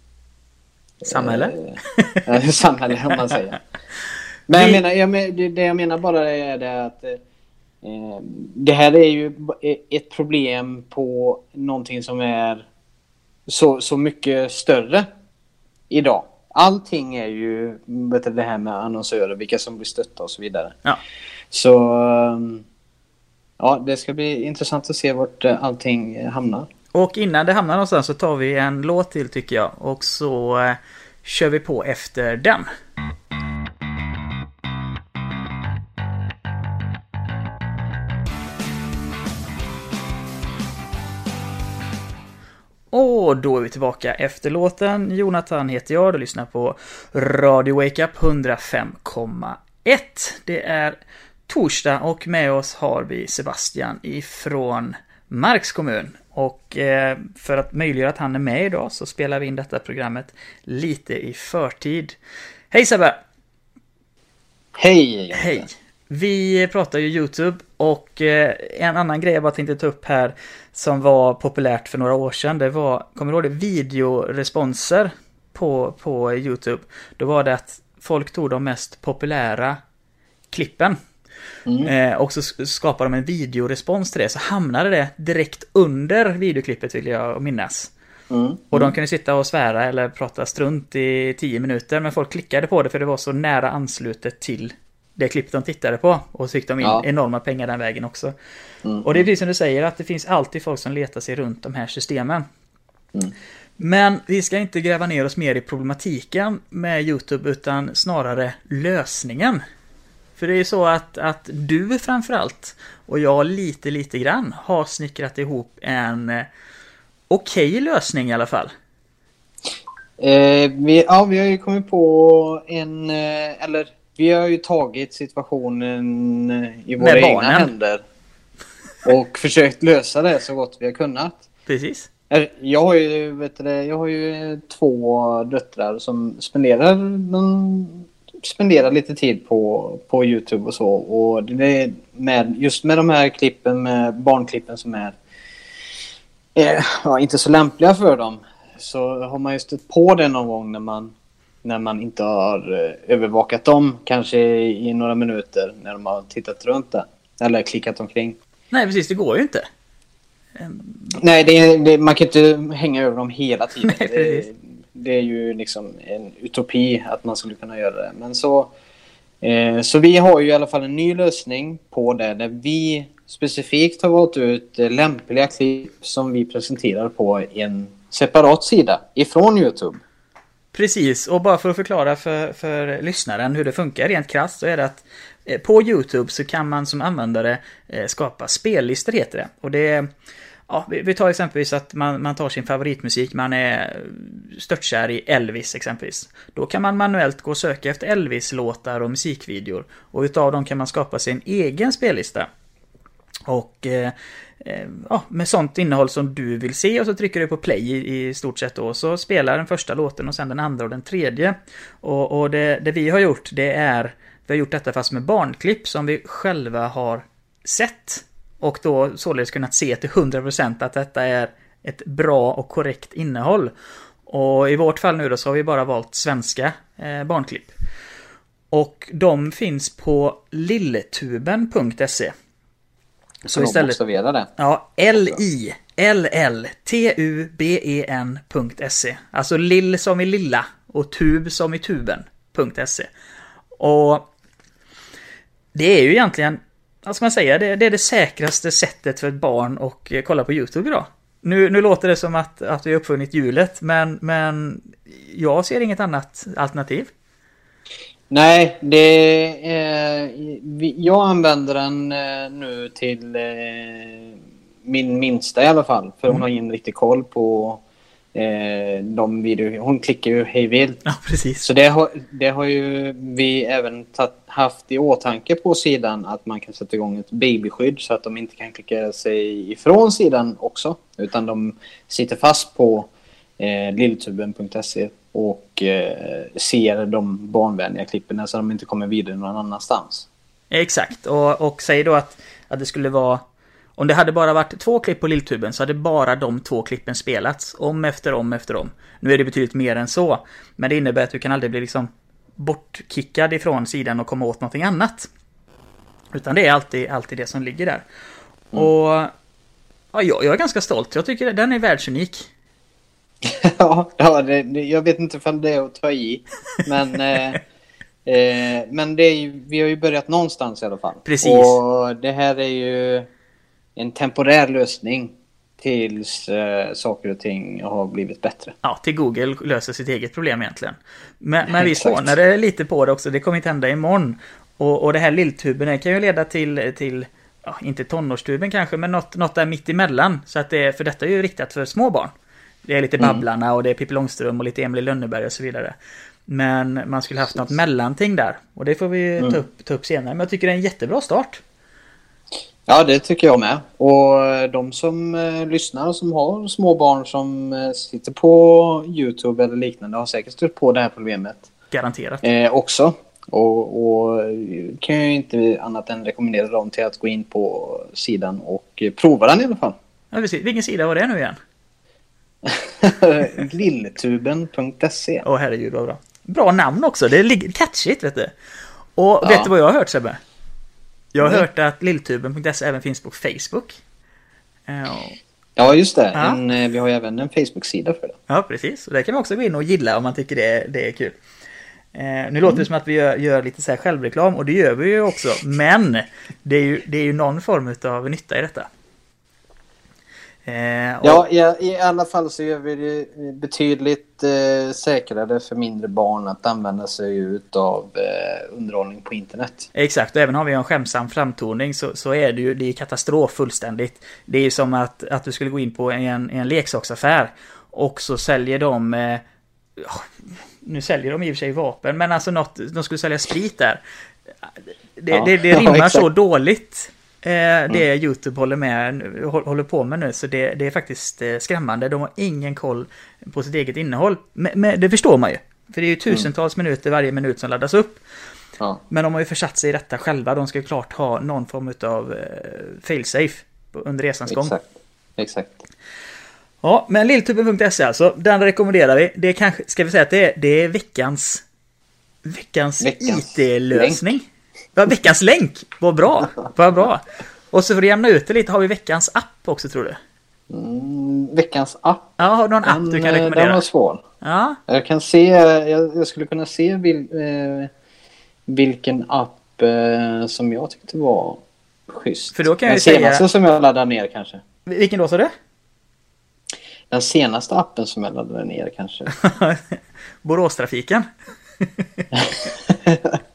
samhälle. Eh, <laughs> samhälle om man säger. <laughs> Men jag menar, jag, det, jag menar bara är det att eh, det här är ju ett problem på någonting som är så, så mycket större idag. Allting är ju vet du, det här med annonsörer, vilka som blir stötta och så vidare. Ja. Så ehm, ja, det ska bli intressant att se vart eh, allting hamnar. Och innan det hamnar någonstans så tar vi en låt till tycker jag. Och så eh, kör vi på efter den. Och då är vi tillbaka efter låten. Jonathan heter jag, du lyssnar på Radio Wake Up 105,1. Det är torsdag och med oss har vi Sebastian ifrån Marks kommun. Och eh, för att möjliggöra att han är med idag så spelar vi in detta programmet lite i förtid. Hej Sebbe! Hej! Hej! Vi pratar ju YouTube och eh, en annan grej jag bara tänkte ta upp här som var populärt för några år sedan, det var, kommer du ihåg det, videoresponser på, på YouTube. Då var det att folk tog de mest populära klippen Mm. Eh, och så skapade de en videorespons till det, så hamnade det direkt under videoklippet vill jag minnas. Mm. Och de kunde sitta och svära eller prata strunt i 10 minuter, men folk klickade på det för det var så nära anslutet till det klipp de tittade på. Och så fick de in ja. enorma pengar den vägen också. Mm. Och det är precis som du säger, att det finns alltid folk som letar sig runt de här systemen. Mm. Men vi ska inte gräva ner oss mer i problematiken med YouTube, utan snarare lösningen. För det är ju så att, att du framförallt och jag lite, lite grann har snickrat ihop en okej okay lösning i alla fall. Eh, vi, ja, vi har ju kommit på en, eh, eller vi har ju tagit situationen eh, i våra egna händer. Och försökt lösa det så gott vi har kunnat. Precis. Jag har ju, vet du, jag har ju två döttrar som spenderar, de spenderar lite tid på, på Youtube och så. Och det är med, just med de här klippen, med barnklippen som är eh, ja, inte så lämpliga för dem. Så har man ju stött på det någon gång när man, när man inte har eh, övervakat dem. Kanske i några minuter när de har tittat runt det. Eller klickat omkring. Nej precis, det går ju inte. Nej, det, det, man kan inte hänga över dem hela tiden. Nej, det, det, är ju liksom en utopi att man skulle kunna göra det. Men så, eh, så vi har ju i alla fall en ny lösning på det där vi specifikt har valt ut lämpliga klipp som vi presenterar på en separat sida ifrån Youtube. Precis, och bara för att förklara för, för lyssnaren hur det funkar rent krasst så är det att eh, på Youtube så kan man som användare eh, skapa spellistor heter det. Och det är Ja, vi tar exempelvis att man, man tar sin favoritmusik, man är störtkär i Elvis exempelvis. Då kan man manuellt gå och söka efter Elvis-låtar och musikvideor. Och utav dem kan man skapa sin egen spellista. Och eh, eh, ja, med sånt innehåll som du vill se och så trycker du på play i, i stort sett då. Så spelar den första låten och sen den andra och den tredje. Och, och det, det vi har gjort det är, vi har gjort detta fast med barnklipp som vi själva har sett. Och då således kunnat se till 100% att detta är ett bra och korrekt innehåll. Och i vårt fall nu då så har vi bara valt svenska eh, barnklipp. Och de finns på lilletuben.se. Så istället... det. Ja, L-I L-L-T-U-B-E-N.se. Alltså lill som i lilla och tub som i tuben.se. Och det är ju egentligen, vad ska man säga, det, det, är det säkraste sättet för ett barn att eh, kolla på YouTube idag. Nu, nu låter det som att, att vi har uppfunnit hjulet, men, men jag ser inget annat alternativ. Nej, det är, jag använder den eh, nu till eh, min minsta i alla fall. För hon mm. har ingen riktig koll på eh, de videor. Hon klickar ju hej vilt. Ja, precis. Så det har, det har ju vi även tatt, haft i åtanke på sidan att man kan sätta igång ett babyskydd så att de inte kan klicka sig ifrån sidan också. Utan de sitter fast på eh, lilltuben.se och eh, ser de barnvänliga klippen så de inte kommer vidare någon annanstans. Exakt, och, och säg då att, att det skulle vara om det hade bara varit två klipp på lilltuben så hade bara de två klippen spelats. Om efter om efter om. Nu är det betydligt mer än så. Men det innebär att du kan aldrig bli liksom bortkickad ifrån sidan och komma åt någonting annat. Utan det är alltid, alltid det som ligger där. Mm. Och ja, jag, jag är ganska stolt. Jag tycker den är världsunik. <laughs> ja, ja det, det, jag vet inte om det är att ta i. Men, <laughs> eh, eh, men det är ju, vi har ju börjat någonstans i alla fall. Precis. Och det här är ju en temporär lösning tills eh, saker och ting har blivit bättre. Ja, till Google löser sitt eget problem egentligen. Men, men vi spånade lite på det också, det kommer inte hända imorgon. Och, och det här lilltuben kan ju leda till, till ja, inte tonårstuben kanske, men något, något där mitt emellan. Så att det, för detta är ju riktat för små barn. Det är lite mm. Babblarna och det är Pippi Långstrump och lite Emil Lönneberg och så vidare. Men man skulle haft något mellanting där. Och det får vi mm. ta, upp, ta upp senare. Men jag tycker det är en jättebra start. Ja, det tycker jag med. Och de som eh, lyssnar och som har små barn som eh, sitter på YouTube eller liknande har säkert stött på det här problemet. Garanterat. Eh, också. Och, och kan jag inte annat än rekommendera dem till att gå in på sidan och prova den i alla fall. Ja, precis. Vilken sida var det nu igen? <laughs> Lilltuben.se Åh oh, herregud vad bra. Bra namn också, det är catchigt vet du. Och ja. vet du vad jag har hört Sebbe? Jag har mm. hört att lilltuben.se även finns på Facebook. Ja, just det. Ja. En, eh, vi har ju även en Facebook-sida för det. Ja, precis. Och där kan man också gå in och gilla om man tycker det, det är kul. Eh, nu låter det mm. som att vi gör, gör, lite så här självreklam och det gör vi ju också. Men det är ju, det är ju någon form av nytta i detta. Eh, och... Ja, i, i, alla fall så gör vi det betydligt eh, säkrare för mindre barn att använda sig av eh, underhållning på internet. Exakt, och även om vi har en skämsam framtoning så, så är det ju det är katastrof fullständigt. Det är ju som att, att du skulle gå in på en, en leksaksaffär och så säljer de eh, nu säljer de i och för sig vapen, men alltså något, de skulle sälja sprit där. Det, ja, det, det <laughs> rimmar ja, så dåligt. Eh, det mm. YouTube håller, med, håller på med nu, så det, det är faktiskt eh, skrämmande. De har ingen koll på sitt eget innehåll. Men, men det förstår man ju. För det är ju tusentals mm. minuter varje minut som laddas upp. Ja. Men de har ju försatt sig i detta själva. De ska ju klart ha någon form av eh, failsafe under resans Exakt. gång. Exakt. Ja, men lilltuben.se alltså, den rekommenderar vi. Det är kanske, ska vi säga att det är, det är veckans, veckans, veckans IT-lösning. Ja, veckans länk, vad bra, vad bra. Och så för att jämna ut det lite har vi veckans app också tror du? Mm, veckans app? Ja, har du någon app du kan eh, rekommendera? Den var svår. Ja. Jag kan se, jag, jag skulle kunna se vil, eh, vilken app eh, som jag tyckte var schysst. För då kan jag Den säga... senaste som jag laddade ner kanske. Vilken då sa du? Den senaste appen som jag laddade ner kanske. <laughs> Boråstrafiken. <laughs>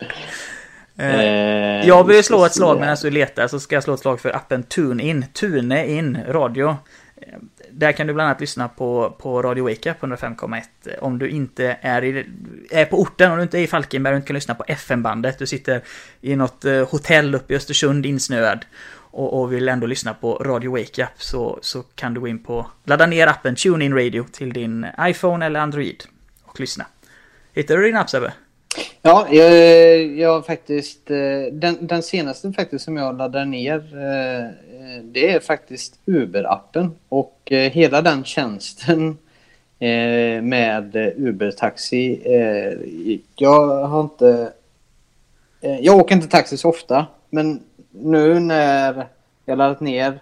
Eh, jag vill slå ett slag medan du letar så ska jag slå ett slag för appen TuneIn. TuneIn Radio. Eh, där kan du bland annat lyssna på, på Radio Wake Up 105,1 om du inte är, i, är på orten, om du inte är i Falkenberg och inte kan lyssna på FM-bandet. Du sitter i något eh, hotell uppe i Östersund insnöad och, och vill ändå lyssna på Radio Wake Up så, så kan du gå in på, ladda ner appen TuneIn Radio till din iPhone eller Android och lyssna. Hittar du din app Sebbe? Ja, jag, jag faktiskt... Eh, den, den, senaste faktiskt som jag laddar ner eh, det är faktiskt Uber-appen. Och eh, hela den tjänsten <laughs> med Uber-taxi. Jag har inte... Jag åker inte taxi så ofta. Men nu när jag laddat ner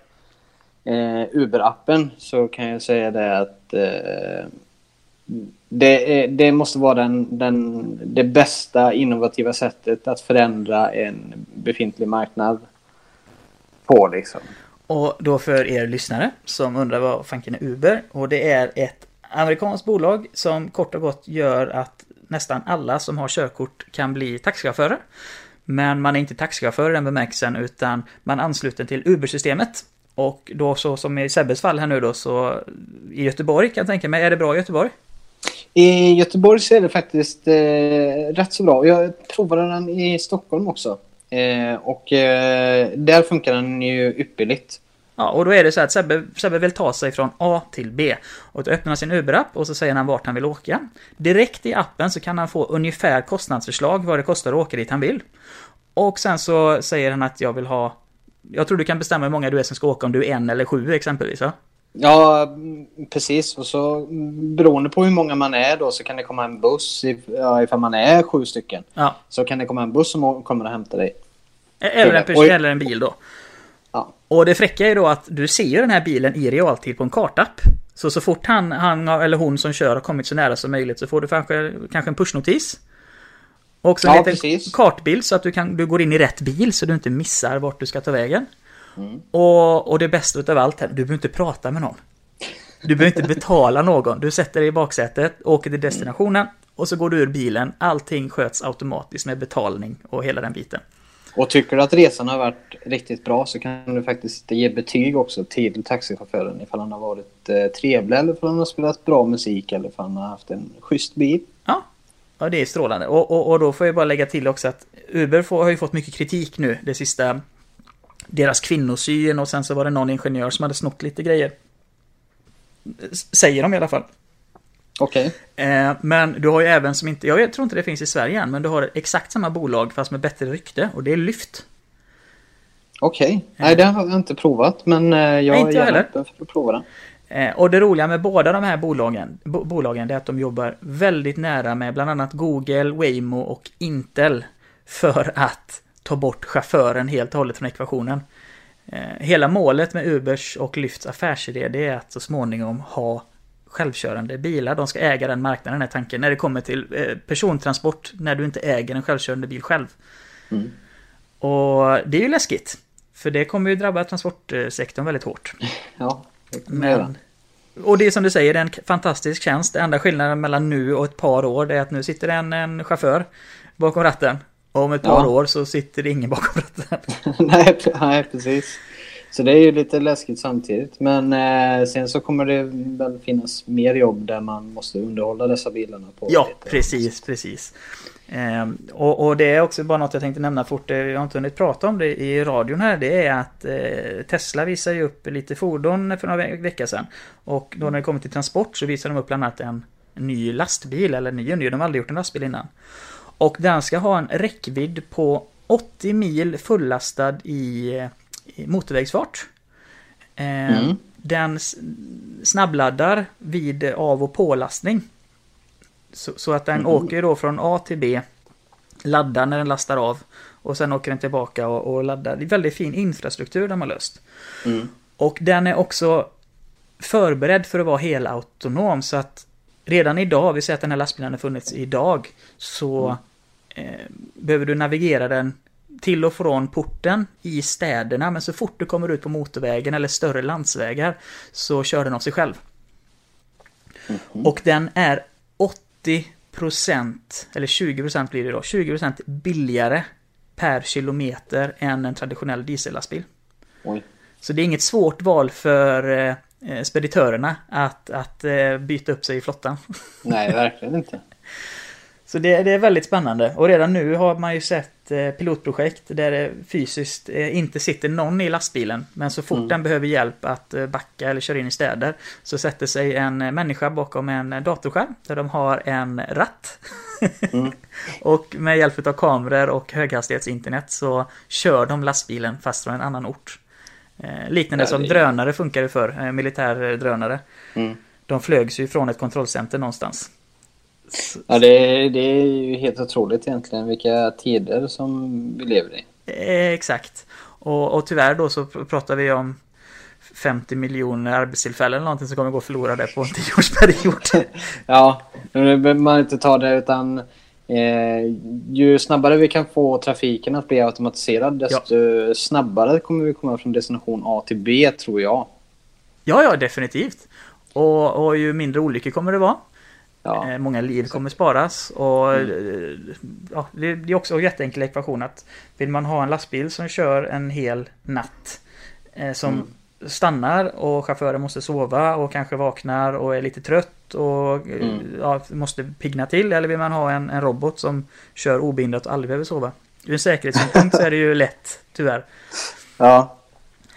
Uber-appen så kan jag säga det att det, det måste vara den, den, det bästa innovativa sättet att förändra en befintlig marknad på. Liksom. Och då för er lyssnare som undrar vad fanken är Uber. Och det är ett amerikanskt bolag som kort och gott gör att nästan alla som har körkort kan bli taxichaufförer. Men man är inte taxichaufför i den bemärkelsen utan man är ansluten till Uber-systemet. Och då så som i Sebbes fall här nu då så i Göteborg kan jag tänka mig, är det bra i Göteborg? I Göteborg så är det faktiskt eh, rätt så bra. Jag provade den i Stockholm också. Eh, och eh, där funkar den ju ypperligt. Ja, och då är det så att Sebbe, Sebbe vill ta sig från A till B. Och då öppnar han sin Uber-app och så säger han vart han vill åka. Direkt i appen så kan han få ungefär kostnadsförslag vad det kostar att åka dit han vill. Och sen så säger han att jag vill ha... Jag tror du kan bestämma hur många du är som ska åka om du är en eller sju exempelvis va? Ja, precis. Och så beroende på hur många man är då så kan det komma en buss. Ja, ifall man är sju stycken. Ja. Så kan det komma en buss som kommer att hämta dig. Eller en person eller en bil då. Ja. Och det fräcka är då att du ser ju den här bilen i realtid på en kartapp. Så så fort han, han eller hon som kör har kommit så nära som möjligt så får du kanske, kanske en pushnotis. Och en ja, liten precis. kartbild så att du, kan, du går in i rätt bil så du inte missar vart du ska ta vägen. Mm. Och, och det bästa utav allt här, du behöver inte prata med någon. Du behöver inte betala någon. Du sätter dig i baksätet, åker till destinationen och så går du ur bilen. Allting sköts automatiskt med betalning och hela den biten. Och tycker du att resan har varit riktigt bra så kan du faktiskt ge betyg också till taxichauffören ifall han har varit eh, trevlig eller ifall han har spelat bra musik eller ifall han har haft en schysst bil. Ja, ja det är strålande. Och, och, och då får jag bara lägga till också att Uber får, har ju fått mycket kritik nu det sista deras kvinnosyn och sen så var det någon ingenjör som hade snott lite grejer. Säger de i alla fall. Okej. Okay. Eh, men du har ju även som inte, jag tror inte det finns i Sverige än, men du har exakt samma bolag fast med bättre rykte och det är Lyft. Okej, okay. nej det har jag inte provat men eh, jag Nej, inte är gärna öppen för att prova den. Eh, och det roliga med båda de här bolagen, bolagen är att de jobbar väldigt nära med bland annat Google, Waymo och Intel. För att ta bort chauffören helt och hållet från ekvationen. Eh, hela målet med Ubers och Lyfts affärsidé det är att så småningom ha självkörande bilar. De ska äga den marknaden, är tanken. När det kommer till eh, persontransport, när du inte äger en självkörande bil själv. Mm. Och det är ju läskigt. För det kommer ju drabba transportsektorn väldigt hårt. <laughs> Ja. Men, och det är som du säger, det är en fantastisk tjänst. Det enda skillnaden mellan nu och ett par år det är att nu sitter en, en chaufför bakom ratten. Och om ett par ja. år så sitter det ingen bakom ratten. <laughs> nej, nej, precis. Så det är ju lite läskigt samtidigt. Men eh, sen så kommer det väl finnas mer jobb där man måste underhålla dessa bilarna. På ja, precis, precis. Eh, och, och, det är också bara något jag tänkte nämna fort. Eh, jag har inte hunnit prata om det i radion här. Det är att eh, Tesla visar ju upp lite fordon för några veckor sedan. Och då när det kommer till transport så visar de upp bland annat en, en ny lastbil. Eller ny och ny, de har aldrig gjort en lastbil innan. Och den ska ha en räckvidd på 80 mil fullastad i motorvägsfart. Eh, mm. Den snabbladdar vid av och pålastning. Så, så att den mm. åker då från A till B, laddar när den lastar av och sen åker den tillbaka och, och laddar. Det är väldigt fin infrastruktur de har löst. Mm. Och den är också förberedd för att vara helautonom så att redan idag, vi säger att den här lastbilen har funnits idag, så mm. Behöver du navigera den till och från porten i städerna, men så fort du kommer ut på motorvägen eller större landsvägar så kör den av sig själv. Mm -hmm. Och den är 80% eller 20% blir det då, 20% billigare per kilometer än en traditionell diesellastbil. Oj. Så det är inget svårt val för eh, speditörerna att, att eh, byta upp sig i flottan. Nej, verkligen inte. <laughs> Så det, det, är väldigt spännande. Och redan nu har man ju sett eh, pilotprojekt där det fysiskt eh, inte sitter någon i lastbilen. Men så fort mm. den behöver hjälp att eh, backa eller köra in i städer så sätter sig en människa bakom en datorskärm där de har en ratt. Mm. <laughs> och med hjälp av kameror och höghastighetsinternet så kör de lastbilen fast från en annan ort. liknande ja, som drönare funkar det för, militär drönare. Mm. De flögs ju från ett kontrollcenter någonstans. Ja, det, det är ju helt otroligt egentligen vilka tider som vi lever i. Eh, exakt. Och, och tyvärr då så pratar vi om 50 miljoner arbetstillfällen eller någonting som kommer gå förlorade på en tioårsperiod. <laughs> ja, nu behöver man inte ta det utan eh, ju snabbare vi kan få trafiken att bli automatiserad desto ja. snabbare kommer vi komma från destination A till B tror jag. Ja, ja, definitivt. Och, och ju mindre olyckor kommer det vara. Ja. Eh, många liv kommer sparas och mm. Eh, ja, det är också en jätteenkel ekvation att vill man ha en lastbil som kör en hel natt eh, som mm. stannar och chauffören måste sova och kanske vaknar och är lite trött och mm. ja, måste pigna till eller vill man ha en, en robot som kör obehindrat och aldrig behöver sova. Ur en säkerhetssynpunkt så är det ju lätt, tyvärr. Ja,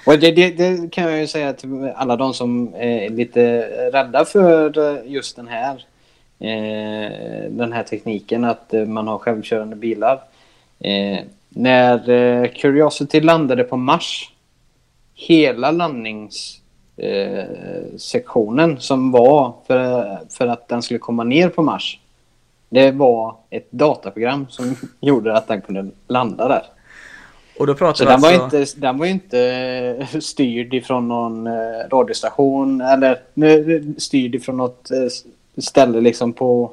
och det, det, det, kan jag ju säga till alla de som är lite rädda för just den här den här tekniken att eh, man har självkörande bilar. Eh, när eh, Curiosity landade på Mars, hela landningssektionen som var för, för att den skulle komma ner på Mars. Det var ett dataprogram som <laughs> gjorde att den kunde landa där. Och då pratar Så den, alltså... var inte, den var inte styrd ifrån någon radiostation eller styrd ifrån något ställe liksom på,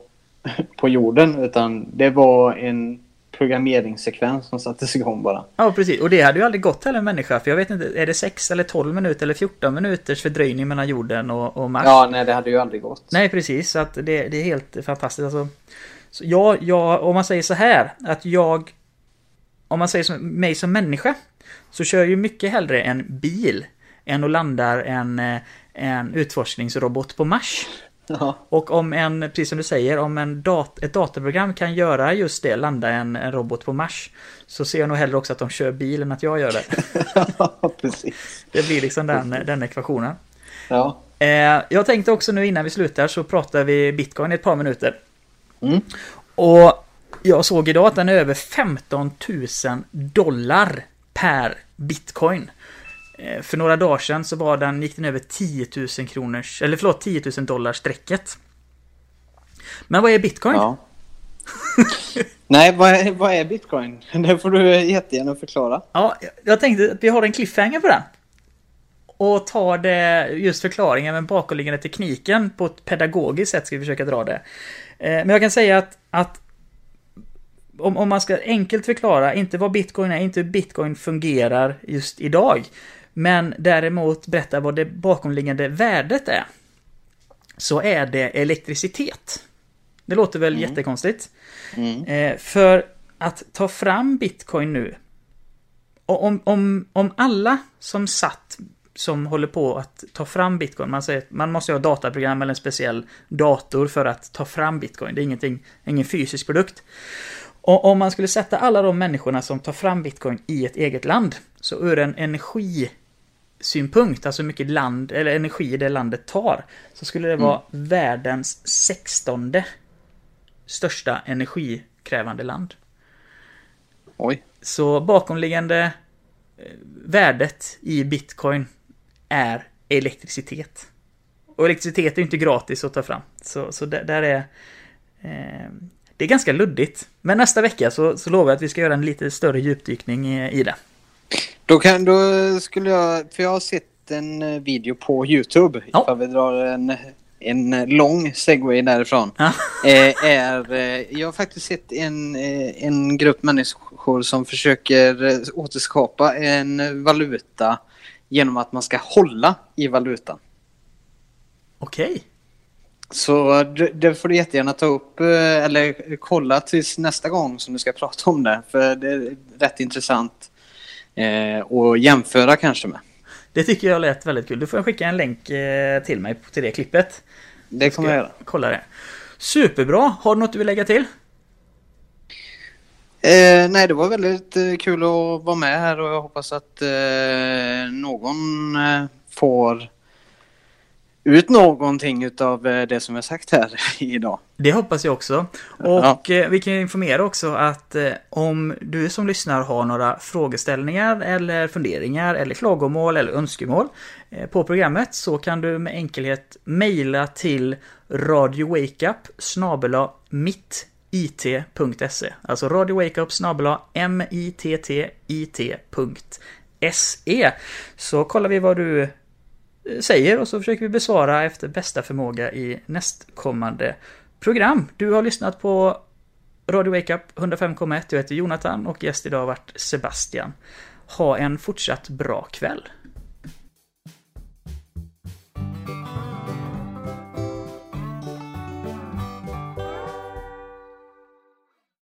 på jorden utan det var en programmeringssekvens som sattes igång bara. Ja, precis. Och det hade ju aldrig gått heller en människa. För jag vet inte, är det 6 eller 12 minuter eller 14 minuters fördröjning mellan jorden och, och Mars? Ja, nej det hade ju aldrig gått. Nej, precis. Så att det, det är helt fantastiskt. Alltså, så jag, jag, om man säger så här, att jag... Om man säger som mig som människa, så kör jag ju mycket hellre en bil än att landa en, en utforskningsrobot på Mars. Ja. Och om en, precis som du säger, om en dat ett datorprogram kan göra just det, landa en, en, robot på Mars. Så ser jag nog hellre också att de kör bil än att jag gör det. <laughs> ja, precis. Det blir liksom den, den ekvationen. Ja. Eh, jag tänkte också nu innan vi slutar så pratar vi bitcoin i ett par minuter. Mm. Och jag såg idag att den är över 15 000 dollar per bitcoin. Eh, för några dagar sedan så var den, gick den över 10 000 kronors, eller förlåt 10 000 dollar strecket. Men vad är bitcoin? Ja. <laughs> Nej, vad är, vad är bitcoin? <laughs> Det får du jättegärna förklara. Ja, jag tänkte att vi har en cliffhanger på den. Och tar det, just förklaringen med bakomliggande tekniken på ett pedagogiskt sätt ska vi försöka dra det. Eh, men jag kan säga att, att om, om man ska enkelt förklara, inte vad bitcoin är, inte hur bitcoin fungerar just idag. Men däremot berätta vad det bakomliggande värdet är. Så är det elektricitet. Det låter väl Mm. jättekonstigt? Mm. Eh, för att ta fram bitcoin nu. Och om, om, om alla som satt som håller på att ta fram bitcoin, man säger att man måste ha dataprogram eller en speciell dator för att ta fram bitcoin. Det är ingenting, ingen fysisk produkt. Och om man skulle sätta alla de människorna som tar fram bitcoin i ett eget land, så ur en energisynpunkt, alltså hur mycket land, eller energi det landet tar, så skulle det vara världens sextonde största energikrävande land. Oj. Så bakomliggande eh, värdet i bitcoin är elektricitet. Och elektricitet är ju inte gratis att ta fram. Så, så där, där är... Eh, det är ganska luddigt. Men nästa vecka så, så lovar jag att vi ska göra en lite större djupdykning i, i det. Då, kan, då skulle jag, för jag har sett en eh, video på YouTube, Ja. ifall vi drar en, en lång segway därifrån. Ja. <laughs> Eh, är, eh, jag har faktiskt sett en, eh, en grupp människor som försöker eh, återskapa en valuta genom att man ska hålla i valutan. Okej. Så det, det får du jättegärna ta upp eh, eller kolla tills nästa gång som du ska prata om det. För det är rätt intressant eh, att jämföra kanske med. Det tycker jag lät väldigt kul. Du får skicka en länk eh, till mig till det klippet. Det kommer jag göra. Kolla det. Superbra. Har du något du vill lägga till? Eh, nej, det var väldigt eh, kul att vara med här och jag hoppas att eh, någon eh, får ut någonting utav eh, det som jag sagt här <laughs> idag. Det hoppas jag också. Och eh, vi kan informera också att eh, om du som lyssnar har några frågeställningar eller funderingar eller klagomål eller önskemål på programmet så kan du med enkelhet mejla till radiowakeup snabela mittit.se Alltså radiowakeup snabela mittit.se Så kollar vi vad du Eh, säger och så försöker vi besvara efter bästa förmåga i nästkommande program. Du har lyssnat på Radio Wake Up 105,1. Jag heter Jonathan och gäst idag har varit Sebastian. Ha en fortsatt bra kväll.